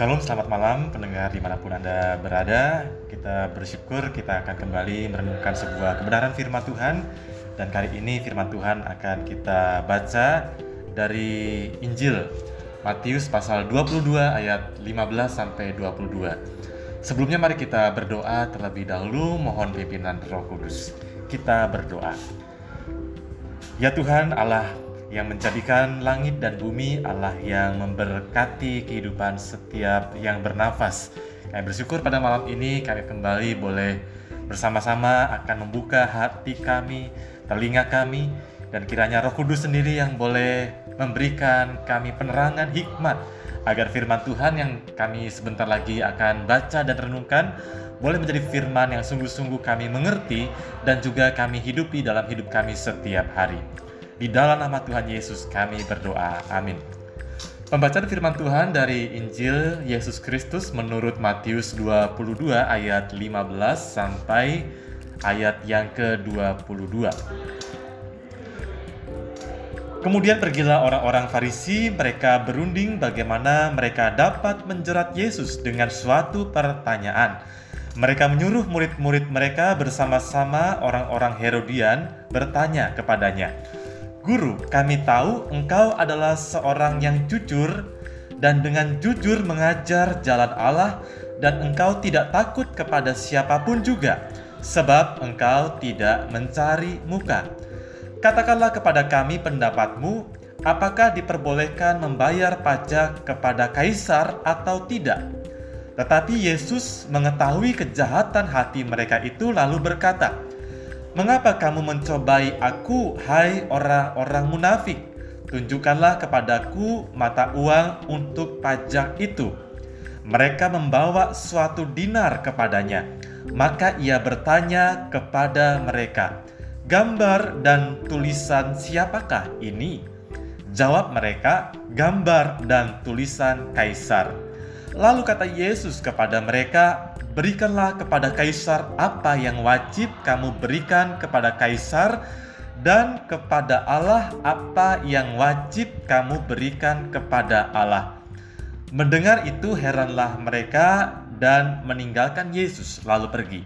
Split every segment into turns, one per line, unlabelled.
Shalom, selamat malam pendengar di mana pun Anda berada. Kita bersyukur kita akan kembali merenungkan sebuah kebenaran firman Tuhan. Dan kali ini firman Tuhan akan kita baca dari Injil Matius pasal 22 ayat 15 sampai 22. Sebelumnya mari kita berdoa terlebih dahulu mohon pimpinan Roh Kudus. Kita berdoa. Ya Tuhan Allah yang menjadikan langit dan bumi, Allah yang memberkati kehidupan setiap yang bernafas. Kami bersyukur pada malam ini kami kembali boleh bersama-sama akan membuka hati kami, telinga kami, dan kiranya Roh Kudus sendiri yang boleh memberikan kami penerangan hikmat agar firman Tuhan yang kami sebentar lagi akan baca dan renungkan boleh menjadi firman yang sungguh-sungguh kami mengerti dan juga kami hidupi dalam hidup kami setiap hari. Di dalam nama Tuhan Yesus kami berdoa. Amin. Pembacaan firman Tuhan dari Injil Yesus Kristus menurut Matius 22 ayat 15 sampai ayat yang ke-22. Kemudian pergilah orang-orang Farisi, mereka berunding bagaimana mereka dapat menjerat Yesus dengan suatu pertanyaan. Mereka menyuruh murid-murid mereka bersama-sama orang-orang Herodian bertanya kepadanya, Guru, kami tahu engkau adalah seorang yang jujur dan dengan jujur mengajar jalan Allah dan engkau tidak takut kepada siapa pun juga sebab engkau tidak mencari muka. Katakanlah kepada kami pendapatmu, apakah diperbolehkan membayar pajak kepada kaisar atau tidak? Tetapi Yesus mengetahui kejahatan hati mereka itu lalu berkata, Mengapa kamu mencobai aku, hai orang-orang munafik? Tunjukkanlah kepadaku mata uang untuk pajak itu. Mereka membawa suatu dinar kepadanya. Maka ia bertanya kepada mereka, "Gambar dan tulisan siapakah ini?" Jawab mereka, "Gambar dan tulisan kaisar." Lalu kata Yesus kepada mereka, berikanlah kepada kaisar apa yang wajib kamu berikan kepada kaisar dan kepada Allah apa yang wajib kamu berikan kepada Allah. Mendengar itu heranlah mereka dan meninggalkan Yesus lalu pergi.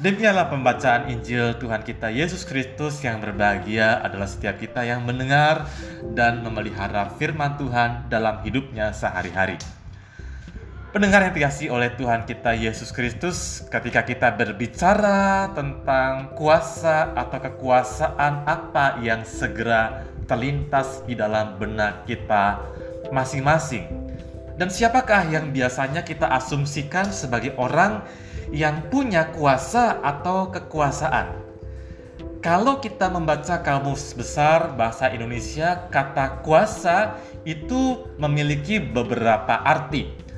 Demikianlah pembacaan Injil Tuhan kita Yesus Kristus yang berbahagia adalah setiap kita yang mendengar dan memelihara firman Tuhan dalam hidupnya sehari-hari. Pendengar yang dikasih oleh Tuhan kita Yesus Kristus, ketika kita berbicara tentang kuasa atau kekuasaan apa yang segera terlintas di dalam benak kita masing-masing. Dan siapakah yang biasanya kita asumsikan sebagai orang yang punya kuasa atau kekuasaan? Kalau kita membaca kamus besar bahasa Indonesia, kata kuasa itu memiliki beberapa arti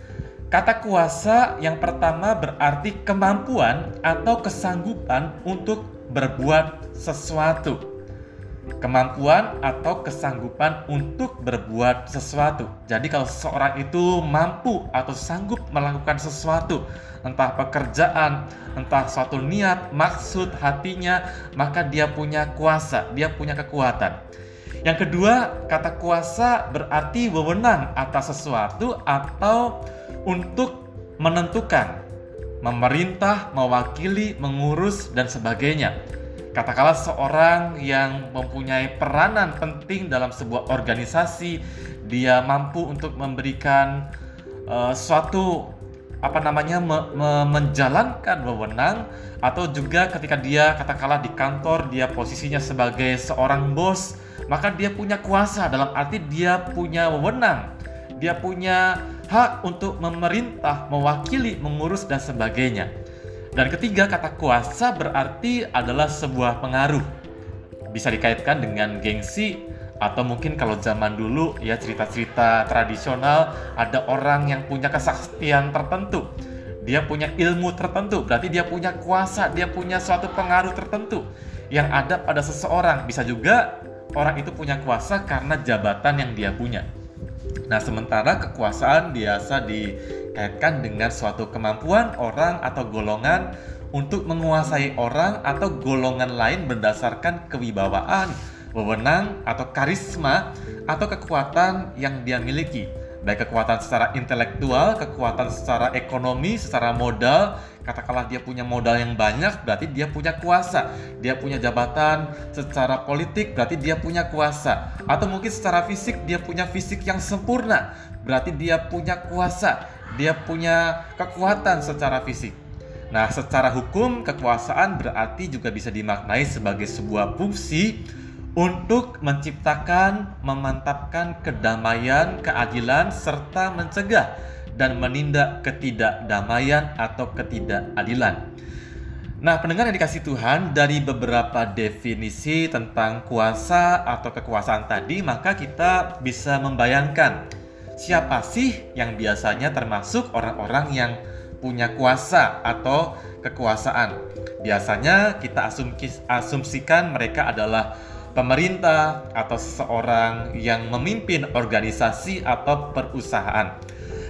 Kata kuasa yang pertama berarti kemampuan atau kesanggupan untuk berbuat sesuatu. Kemampuan atau kesanggupan untuk berbuat sesuatu. Jadi kalau seseorang itu mampu atau sanggup melakukan sesuatu, entah pekerjaan, entah suatu niat, maksud hatinya, maka dia punya kuasa, dia punya kekuatan. Yang kedua, kata kuasa berarti wewenang atas sesuatu atau untuk menentukan, memerintah, mewakili, mengurus, dan sebagainya. Katakanlah seorang yang mempunyai peranan penting dalam sebuah organisasi, dia mampu untuk memberikan uh, suatu apa namanya me, me, menjalankan wewenang atau juga ketika dia katakanlah di kantor dia posisinya sebagai seorang bos maka dia punya kuasa dalam arti dia punya wewenang dia punya hak untuk memerintah, mewakili, mengurus, dan sebagainya. Dan ketiga, kata kuasa berarti adalah sebuah pengaruh. Bisa dikaitkan dengan gengsi, atau mungkin kalau zaman dulu ya cerita-cerita tradisional ada orang yang punya kesaktian tertentu dia punya ilmu tertentu berarti dia punya kuasa dia punya suatu pengaruh tertentu yang ada pada seseorang bisa juga orang itu punya kuasa karena jabatan yang dia punya Nah, sementara kekuasaan biasa dikaitkan dengan suatu kemampuan orang atau golongan untuk menguasai orang atau golongan lain berdasarkan kewibawaan, wewenang, atau karisma, atau kekuatan yang dia miliki. Baik kekuatan secara intelektual, kekuatan secara ekonomi, secara modal. Katakanlah dia punya modal yang banyak, berarti dia punya kuasa. Dia punya jabatan secara politik, berarti dia punya kuasa. Atau mungkin secara fisik, dia punya fisik yang sempurna, berarti dia punya kuasa. Dia punya kekuatan secara fisik. Nah, secara hukum, kekuasaan berarti juga bisa dimaknai sebagai sebuah fungsi untuk menciptakan, memantapkan kedamaian, keadilan, serta mencegah dan menindak ketidakdamaian atau ketidakadilan. Nah, pendengar yang dikasih Tuhan, dari beberapa definisi tentang kuasa atau kekuasaan tadi, maka kita bisa membayangkan siapa sih yang biasanya termasuk orang-orang yang punya kuasa atau kekuasaan. Biasanya kita asumsikan mereka adalah pemerintah atau seseorang yang memimpin organisasi atau perusahaan.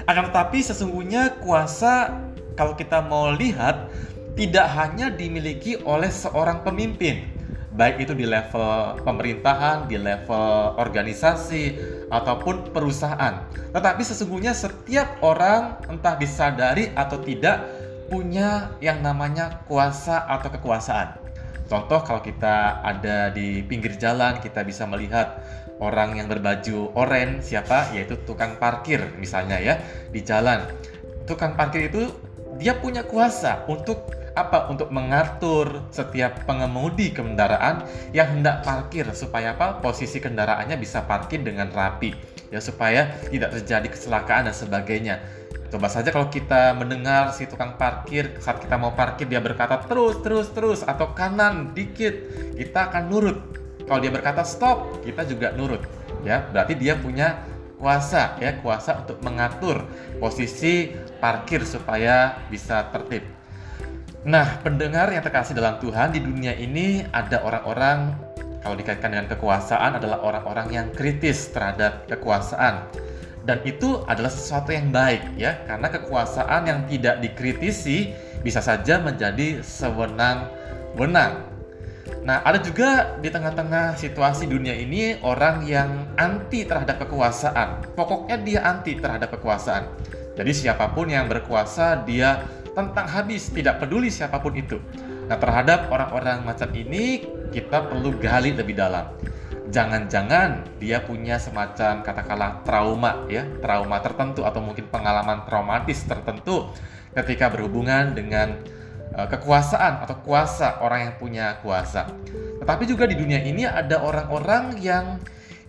Akan tetapi sesungguhnya kuasa kalau kita mau lihat tidak hanya dimiliki oleh seorang pemimpin, baik itu di level pemerintahan, di level organisasi ataupun perusahaan. Tetapi sesungguhnya setiap orang entah disadari atau tidak punya yang namanya kuasa atau kekuasaan. Contoh kalau kita ada di pinggir jalan, kita bisa melihat orang yang berbaju oranye siapa? Yaitu tukang parkir misalnya ya di jalan. Tukang parkir itu dia punya kuasa untuk apa? Untuk mengatur setiap pengemudi kendaraan yang hendak parkir supaya apa? Posisi kendaraannya bisa parkir dengan rapi ya supaya tidak terjadi kecelakaan dan sebagainya Coba saja kalau kita mendengar si tukang parkir saat kita mau parkir dia berkata terus terus terus atau kanan dikit, kita akan nurut. Kalau dia berkata stop, kita juga nurut. Ya, berarti dia punya kuasa ya, kuasa untuk mengatur posisi parkir supaya bisa tertib. Nah, pendengar yang terkasih dalam Tuhan di dunia ini ada orang-orang kalau dikaitkan dengan kekuasaan adalah orang-orang yang kritis terhadap kekuasaan dan itu adalah sesuatu yang baik ya karena kekuasaan yang tidak dikritisi bisa saja menjadi sewenang-wenang. Nah, ada juga di tengah-tengah situasi dunia ini orang yang anti terhadap kekuasaan. Pokoknya dia anti terhadap kekuasaan. Jadi siapa pun yang berkuasa dia tentang habis, tidak peduli siapa pun itu. Nah, terhadap orang-orang macam ini kita perlu gali lebih dalam jangan-jangan dia punya semacam katakanlah trauma ya, trauma tertentu atau mungkin pengalaman traumatis tertentu ketika berhubungan dengan uh, kekuasaan atau kuasa orang yang punya kuasa. Tetapi juga di dunia ini ada orang-orang yang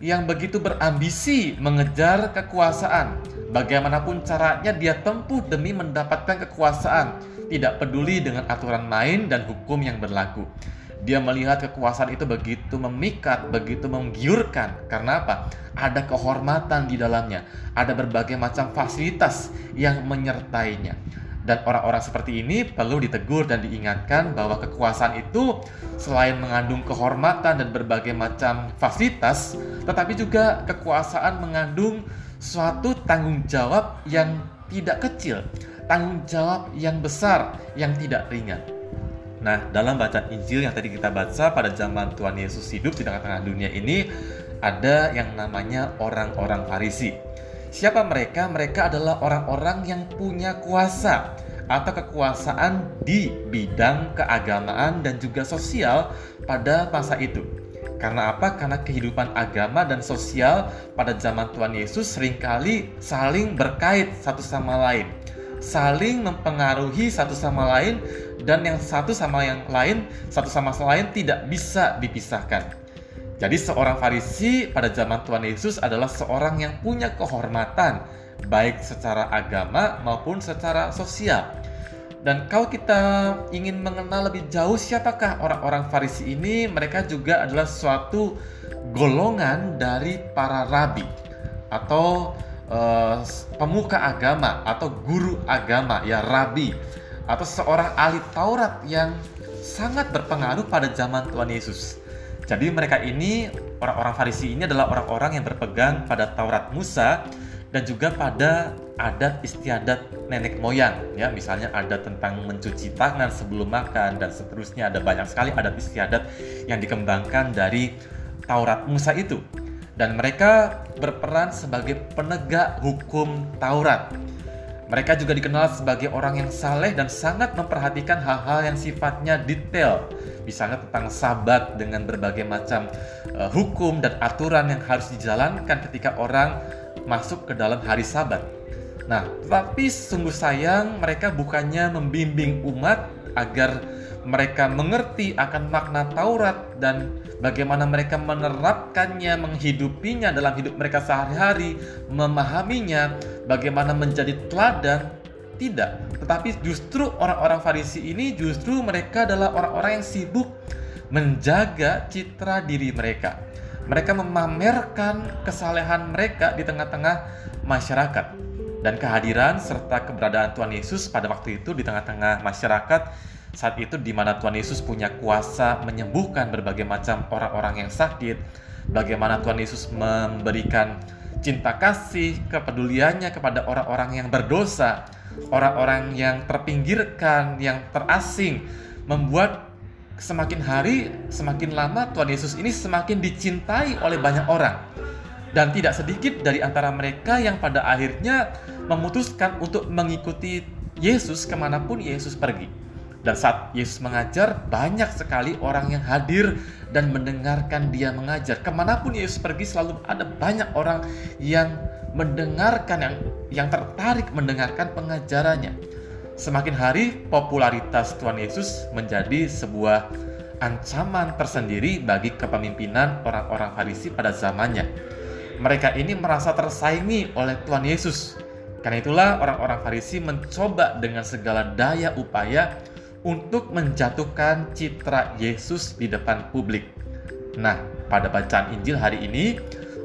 yang begitu berambisi mengejar kekuasaan. Bagaimanapun caranya dia tempuh demi mendapatkan kekuasaan, tidak peduli dengan aturan main dan hukum yang berlaku. Dia melihat kekuasaan itu begitu memikat, begitu menggiurkan. Karena apa? Ada kehormatan di dalamnya, ada berbagai macam fasilitas yang menyertainya. Dan orang-orang seperti ini perlu ditegur dan diingatkan bahwa kekuasaan itu selain mengandung kehormatan dan berbagai macam fasilitas, tetapi juga kekuasaan mengandung suatu tanggung jawab yang tidak kecil, tanggung jawab yang besar, yang tidak ringan. Nah, dalam bacaan Injil yang tadi kita baca pada zaman Tuhan Yesus hidup di tengah-tengah dunia ini, ada yang namanya orang-orang Farisi. Siapa mereka? Mereka adalah orang-orang yang punya kuasa atau kekuasaan di bidang keagamaan dan juga sosial pada masa itu. Karena apa? Karena kehidupan agama dan sosial pada zaman Tuhan Yesus sering kali saling berkait satu sama lain saling mempengaruhi satu sama lain dan yang satu sama yang lain satu sama lain tidak bisa dipisahkan. Jadi seorang Farisi pada zaman Tuhan Yesus adalah seorang yang punya kehormatan baik secara agama maupun secara sosial. Dan kalau kita ingin mengenal lebih jauh siapakah orang-orang Farisi ini, mereka juga adalah suatu golongan dari para rabi atau uh, pemuka agama atau guru agama ya rabi atau seorang ahli Taurat yang sangat berpengaruh pada zaman Tuhan Yesus. Jadi mereka ini orang-orang Farisi ini adalah orang-orang yang berpegang pada Taurat Musa dan juga pada adat istiadat nenek moyang ya. Misalnya ada tentang mencuci tangan sebelum makan dan seterusnya. Ada banyak sekali adat istiadat yang dikembangkan dari Taurat Musa itu dan mereka berperan sebagai penegak hukum Taurat. Mereka juga dikenal sebagai orang yang saleh dan sangat memperhatikan hal-hal yang sifatnya detail, misalnya tentang sabat dengan berbagai macam uh, hukum dan aturan yang harus dijalankan ketika orang masuk ke dalam hari sabat. Nah, tetapi sungguh sayang mereka bukannya membimbing umat agar mereka mengerti akan makna Taurat dan bagaimana mereka menerapkannya, menghidupinya dalam hidup mereka sehari-hari, memahaminya, bagaimana menjadi teladan. Tidak, tetapi justru orang-orang Farisi ini justru mereka adalah orang-orang yang sibuk menjaga citra diri mereka. Mereka memamerkan kesalehan mereka di tengah-tengah masyarakat. Dan kehadiran serta keberadaan Tuhan Yesus pada waktu itu di tengah-tengah masyarakat saat itu di mana Tuhan Yesus punya kuasa menyembuhkan berbagai macam orang-orang yang sakit, bagaimana Tuhan Yesus memberikan cinta kasih, kepeduliannya kepada orang-orang yang berdosa, orang-orang yang terpinggirkan, yang terasing, membuat semakin hari, semakin lama Tuhan Yesus ini semakin dicintai oleh banyak orang. Dan tidak sedikit dari antara mereka yang pada akhirnya memutuskan untuk mengikuti Yesus ke mana pun Yesus pergi. Dan saat Yesus mengajar, banyak sekali orang yang hadir dan mendengarkan dia mengajar. Ke mana pun Yesus pergi selalu ada banyak orang yang mendengarkan, yang, yang tertarik mendengarkan pengajarannya. Semakin hari, popularitas Tuhan Yesus menjadi sebuah ancaman tersendiri bagi kepemimpinan orang-orang Farisi pada zamannya. Mereka ini merasa tersaingi oleh Tuhan Yesus. Karena itulah orang-orang Farisi mencoba dengan segala daya upaya untuk menjatuhkan citra Yesus di depan publik. Nah, pada bacaan Injil hari ini,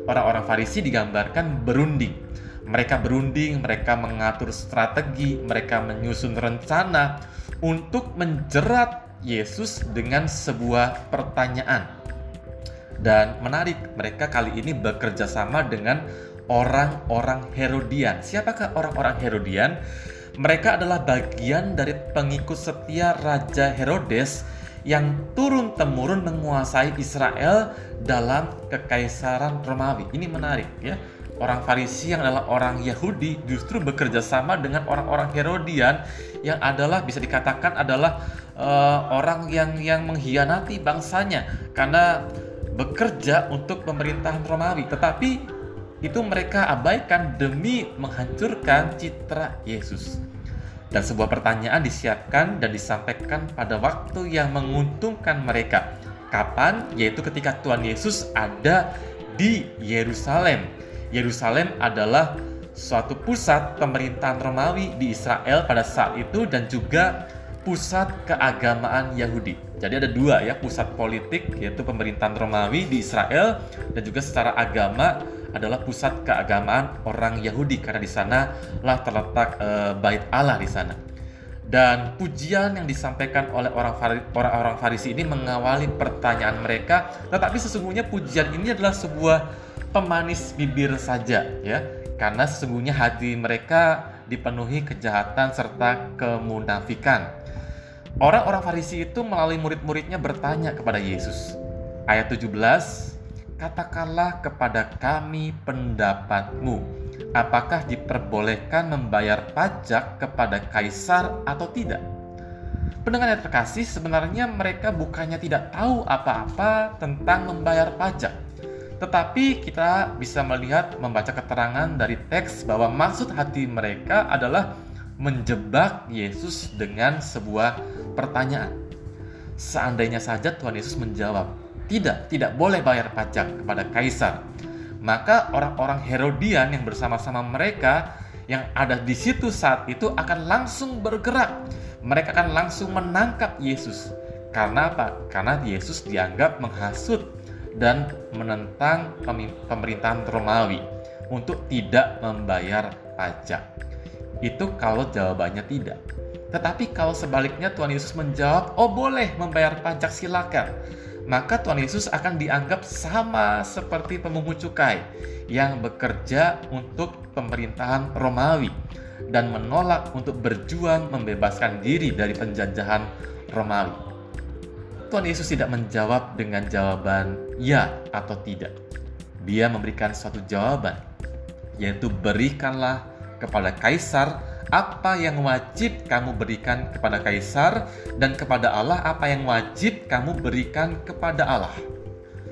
orang-orang Farisi digambarkan berunding. Mereka berunding, mereka mengatur strategi, mereka menyusun rencana untuk menjerat Yesus dengan sebuah pertanyaan. Dan menarik, mereka kali ini bekerja sama dengan orang-orang Herodian. Siapakah orang-orang Herodian? Mereka adalah bagian dari pengikut setia Raja Herodes yang turun-temurun menguasai Israel dalam kekaisaran Romawi. Ini menarik ya. Orang Farisi yang adalah orang Yahudi justru bekerja sama dengan orang-orang Herodian yang adalah bisa dikatakan adalah uh, orang yang yang mengkhianati bangsanya karena bekerja untuk pemerintahan Romawi. Tetapi itu mereka abaikan demi menghancurkan citra Yesus. Dan sebuah pertanyaan disiapkan dan disampaikan pada waktu yang menguntungkan mereka. Kapan? Yaitu ketika Tuhan Yesus ada di Yerusalem. Yerusalem adalah suatu pusat pemerintahan Romawi di Israel pada saat itu dan juga pusat keagamaan Yahudi. Jadi ada dua ya, pusat politik yaitu pemerintahan Romawi di Israel dan juga secara agama adalah pusat keagamaan orang Yahudi karena di sana lah terletak e, bait Allah di sana. Dan pujian yang disampaikan oleh orang-orang Farisi ini mengawali pertanyaan mereka, tetapi sesungguhnya pujian ini adalah sebuah pemanis bibir saja ya. Karena sesungguhnya hati mereka dipenuhi kejahatan serta kemunafikan. Orang-orang Farisi itu melalui murid-muridnya bertanya kepada Yesus. Ayat 17, katakanlah kepada kami pendapatmu. Apakah diperbolehkan membayar pajak kepada kaisar atau tidak? Pendengar yang terkasih, sebenarnya mereka bukannya tidak tahu apa-apa tentang membayar pajak. Tetapi kita bisa melihat membaca keterangan dari teks bahwa maksud hati mereka adalah menjebak Yesus dengan sebuah pertanyaan. Seandainya saja Tuhan Yesus menjawab, tidak, tidak boleh bayar pajak kepada kaisar. Maka orang-orang Herodian yang bersama-sama mereka yang ada di situ saat itu akan langsung bergerak. Mereka akan langsung menangkap Yesus. Karena apa? Karena Yesus dianggap menghasut dan menentang pemerintahan Romawi untuk tidak membayar pajak. Itu kalau jawabannya tidak. Tetapi kalau sebaliknya Tuhan Yesus menjawab, "Oh, boleh membayar pajak, silakan." maka Tuhan Yesus akan dianggap sama seperti pemungut cukai yang bekerja untuk pemerintahan Romawi dan menolak untuk berjuang membebaskan diri dari penjajahan Romawi. Tuhan Yesus tidak menjawab dengan jawaban ya atau tidak. dia memberikan suatu jawaban, yaitu berikanlah kepada kaisar apa yang wajib kamu berikan kepada kaisar dan kepada Allah apa yang wajib kamu berikan kepada Allah.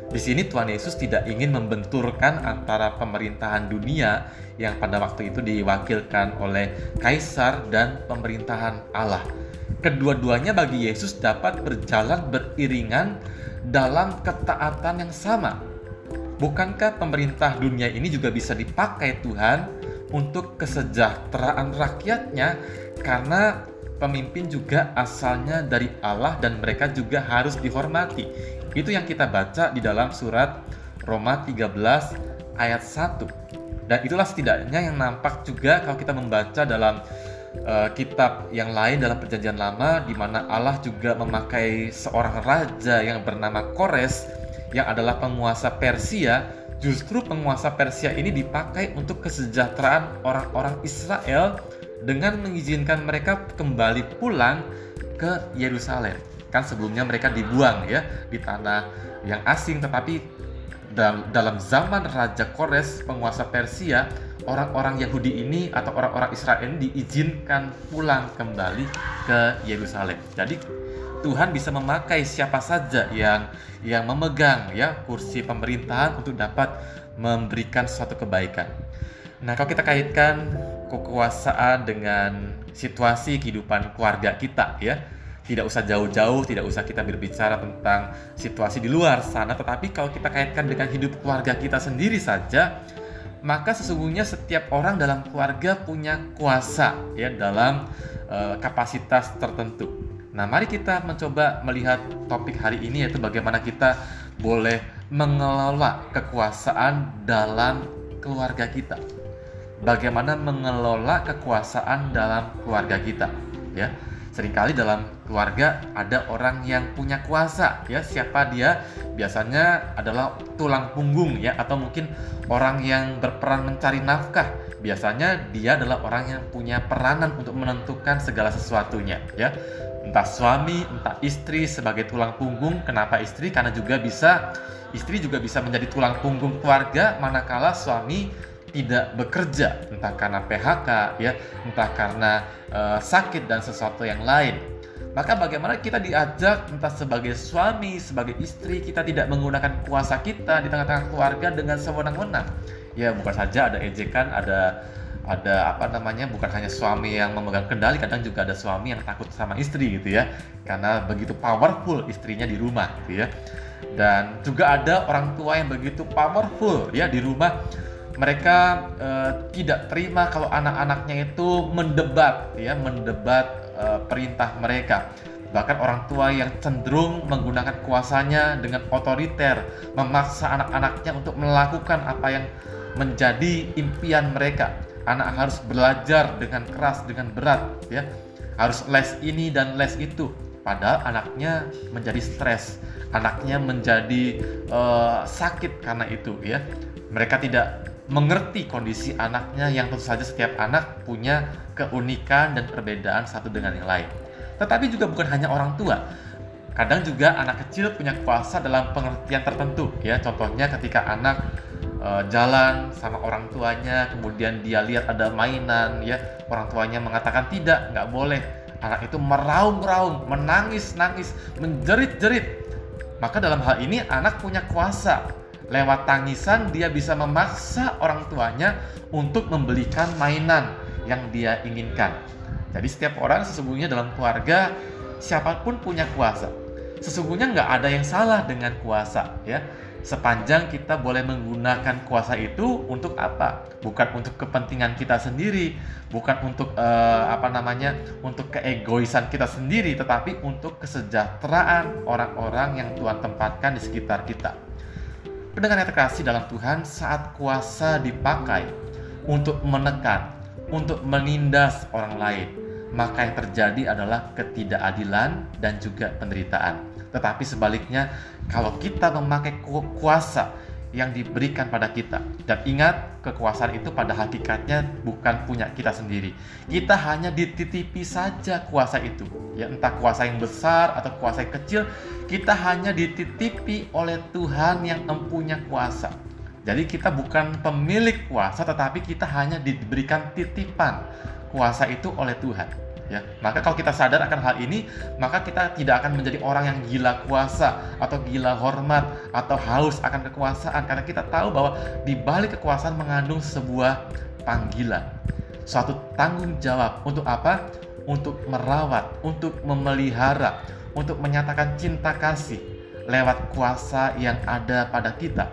Di sini Tuhan Yesus tidak ingin membenturkan antara pemerintahan dunia yang pada waktu itu diwakilkan oleh kaisar dan pemerintahan Allah. Kedua-duanya bagi Yesus dapat berjalan beriringan dalam ketaatan yang sama. Bukankah pemerintah dunia ini juga bisa dipakai Tuhan untuk kesejahteraan rakyatnya karena pemimpin juga asalnya dari Allah dan mereka juga harus dihormati. Itu yang kita baca di dalam surat Roma 13 ayat 1. Dan itulah setidaknya yang nampak juga kalau kita membaca dalam uh, kitab yang lain dalam perjanjian lama di mana Allah juga memakai seorang raja yang bernama Kores yang adalah penguasa Persia justru penguasa Persia ini dipakai untuk kesejahteraan orang-orang Israel dengan mengizinkan mereka kembali pulang ke Yerusalem. Kan sebelumnya mereka dibuang ya di tanah yang asing tetapi dalam zaman Raja Kores penguasa Persia orang-orang Yahudi ini atau orang-orang Israel ini diizinkan pulang kembali ke Yerusalem. Jadi Tuhan bisa memakai siapa saja yang yang memegang ya kursi pemerintahan untuk dapat memberikan suatu kebaikan. Nah, kalau kita kaitkan kekuasaan dengan situasi kehidupan keluarga kita ya, tidak usah jauh-jauh, tidak usah kita berbicara tentang situasi di luar sana, tetapi kalau kita kaitkan dengan hidup keluarga kita sendiri saja, maka sesungguhnya setiap orang dalam keluarga punya kuasa ya dalam uh, kapasitas tertentu. Nah, mari kita mencoba melihat topik hari ini yaitu bagaimana kita boleh mengelola kekuasaan dalam keluarga kita. Bagaimana mengelola kekuasaan dalam keluarga kita, ya. Seringkali dalam keluarga ada orang yang punya kuasa, ya. Siapa dia? Biasanya adalah tulang punggung ya atau mungkin orang yang berperan mencari nafkah. Biasanya dia adalah orang yang punya peranan untuk menentukan segala sesuatunya, ya entah suami, entah istri sebagai tulang punggung. Kenapa istri? Karena juga bisa istri juga bisa menjadi tulang punggung keluarga manakala suami tidak bekerja, entah karena PHK ya, entah karena uh, sakit dan sesuatu yang lain. Maka bagaimana kita diajak entah sebagai suami, sebagai istri kita tidak menggunakan kuasa kita di tengah-tengah keluarga dengan sewenang-wenang. Ya bukan saja ada ejekan, ada ada apa namanya bukan hanya suami yang memegang kendali kadang juga ada suami yang takut sama istri gitu ya. Karena begitu powerful istrinya di rumah gitu ya. Dan juga ada orang tua yang begitu powerful ya di rumah. Mereka uh, tidak terima kalau anak-anaknya itu mendebat ya mendebat uh, perintah mereka. Bahkan orang tua yang cenderung menggunakan kuasanya dengan otoriter memaksa anak-anaknya untuk melakukan apa yang menjadi impian mereka. Anak harus belajar dengan keras dengan berat ya. Harus les ini dan les itu. Padahal anaknya menjadi stres anaknya menjadi uh, sakit karena itu ya. Mereka tidak mengerti kondisi anaknya yang tentu saja setiap anak punya keunikan dan perbedaan satu dengan yang lain. Tetapi juga bukan hanya orang tua. Kadang juga anak kecil punya kuasa dalam pengertian tertentu ya. Contohnya ketika anak uh, jalan sama orang tuanya, kemudian dia lihat ada mainan, ya orang tuanya mengatakan tidak, nggak boleh. Anak itu meraung-raung, menangis-nangis, menjerit-jerit. Maka dalam hal ini anak punya kuasa. Lewat tangisan dia bisa memaksa orang tuanya untuk membelikan mainan yang dia inginkan. Jadi setiap orang sesungguhnya dalam keluarga siapa pun punya kuasa. Sesungguhnya nggak ada yang salah dengan kuasa, ya sepanjang kita boleh menggunakan kuasa itu untuk apa? Bukan untuk kepentingan kita sendiri, bukan untuk uh, apa namanya? untuk keegoisan kita sendiri, tetapi untuk kesejahteraan orang-orang yang Tuhan tempatkan di sekitar kita. Pendengar yang terkasih dalam Tuhan, saat kuasa dipakai untuk menekan, untuk menindas orang lain, maka yang terjadi adalah ketidakadilan dan juga penderitaan tetapi sebaliknya, kalau kita memakai kuasa yang diberikan pada kita, dan ingat, kekuasaan itu pada hakikatnya bukan punya kita sendiri. Kita hanya dititipi saja kuasa itu, ya entah kuasa yang besar atau kuasa yang kecil, kita hanya dititipi oleh Tuhan yang mempunyai kuasa. Jadi kita bukan pemilik kuasa tetapi kita hanya diberikan titipan kuasa itu oleh Tuhan. Ya, maka kalau kita sadar akan hal ini, maka kita tidak akan menjadi orang yang gila kuasa atau gila hormat atau haus akan kekuasaan. Karena kita tahu bahwa di balik kekuasaan mengandung sebuah panggilan, suatu tanggung jawab. Untuk apa? Untuk merawat, untuk memelihara, untuk menyatakan cinta kasih lewat kuasa yang ada pada kita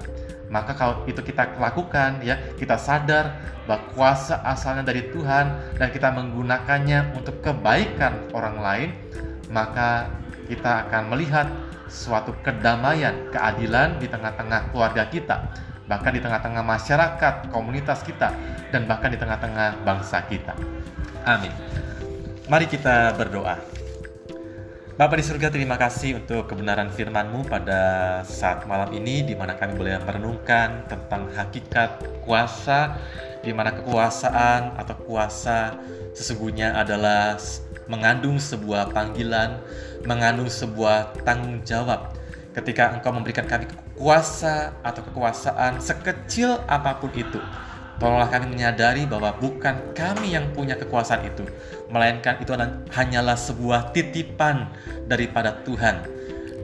maka kalau itu kita lakukan ya kita sadar bahwa kuasa asalnya dari Tuhan dan kita menggunakannya untuk kebaikan orang lain maka kita akan melihat suatu kedamaian, keadilan di tengah-tengah keluarga kita, bahkan di tengah-tengah masyarakat, komunitas kita, dan bahkan di tengah-tengah bangsa kita. Amin. Mari kita berdoa. Bapak di surga, terima kasih untuk kebenaran firman-Mu pada saat malam ini di mana kami boleh merenungkan tentang hakikat kuasa di mana kekuasaan atau kuasa sesungguhnya adalah mengandung sebuah panggilan, mengandung sebuah tanggung jawab. Ketika Engkau memberikan kami kuasa atau kekuasaan sekecil apa pun itu, Tolonglah kami menyadari bahwa bukan kami yang punya kekuasaan itu, melainkan itu hanyalah sebuah titipan daripada Tuhan.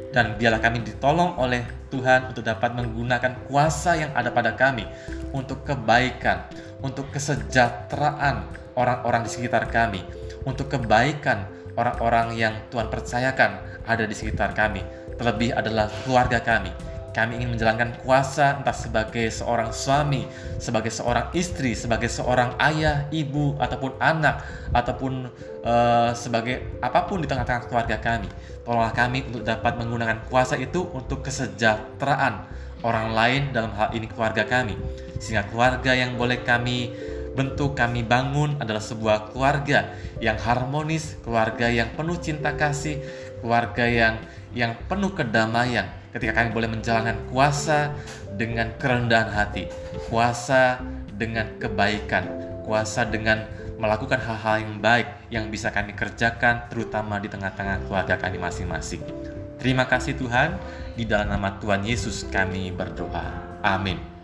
Dan biarlah kami ditolong oleh Tuhan untuk dapat menggunakan kuasa yang ada pada kami untuk kebaikan, untuk kesejahteraan orang-orang di sekitar kami, untuk kebaikan orang-orang yang Tuhan percayakan ada di sekitar kami, terlebih adalah keluarga kami kami ingin menjalankan kuasa entah sebagai seorang suami, sebagai seorang istri, sebagai seorang ayah, ibu, ataupun anak, ataupun uh, sebagai apa pun di tengah-tengah keluarga kami. Tolonglah kami untuk dapat menggunakan kuasa itu untuk kesejahteraan orang lain dalam hal ini keluarga kami. Sehingga keluarga yang boleh kami bentuk kami bangun adalah sebuah keluarga yang harmonis, keluarga yang penuh cinta kasih, keluarga yang yang penuh kedamaian, ketika kami boleh menjalankan kuasa dengan kerendahan hati, kuasa dengan kebaikan, kuasa dengan melakukan hal-hal yang baik yang bisa kami kerjakan terutama di tengah-tengah keluarga kami masing-masing. Terima kasih Tuhan, di dalam nama Tuhan Yesus kami berdoa. Amin.